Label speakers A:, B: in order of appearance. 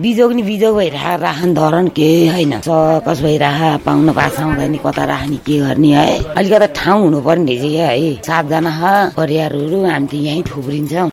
A: बिजोग नि बिजोग भइरह राखन धरन के होइन। सकस भइरह पाउन पास हुँदैन कता राख्ने के गर्ने है? अलिकति ठाउँ हुनुपर्ने रहेछ है। सातजना परिवारहरू हामी त यहीँ थुप्रिन्छौँ।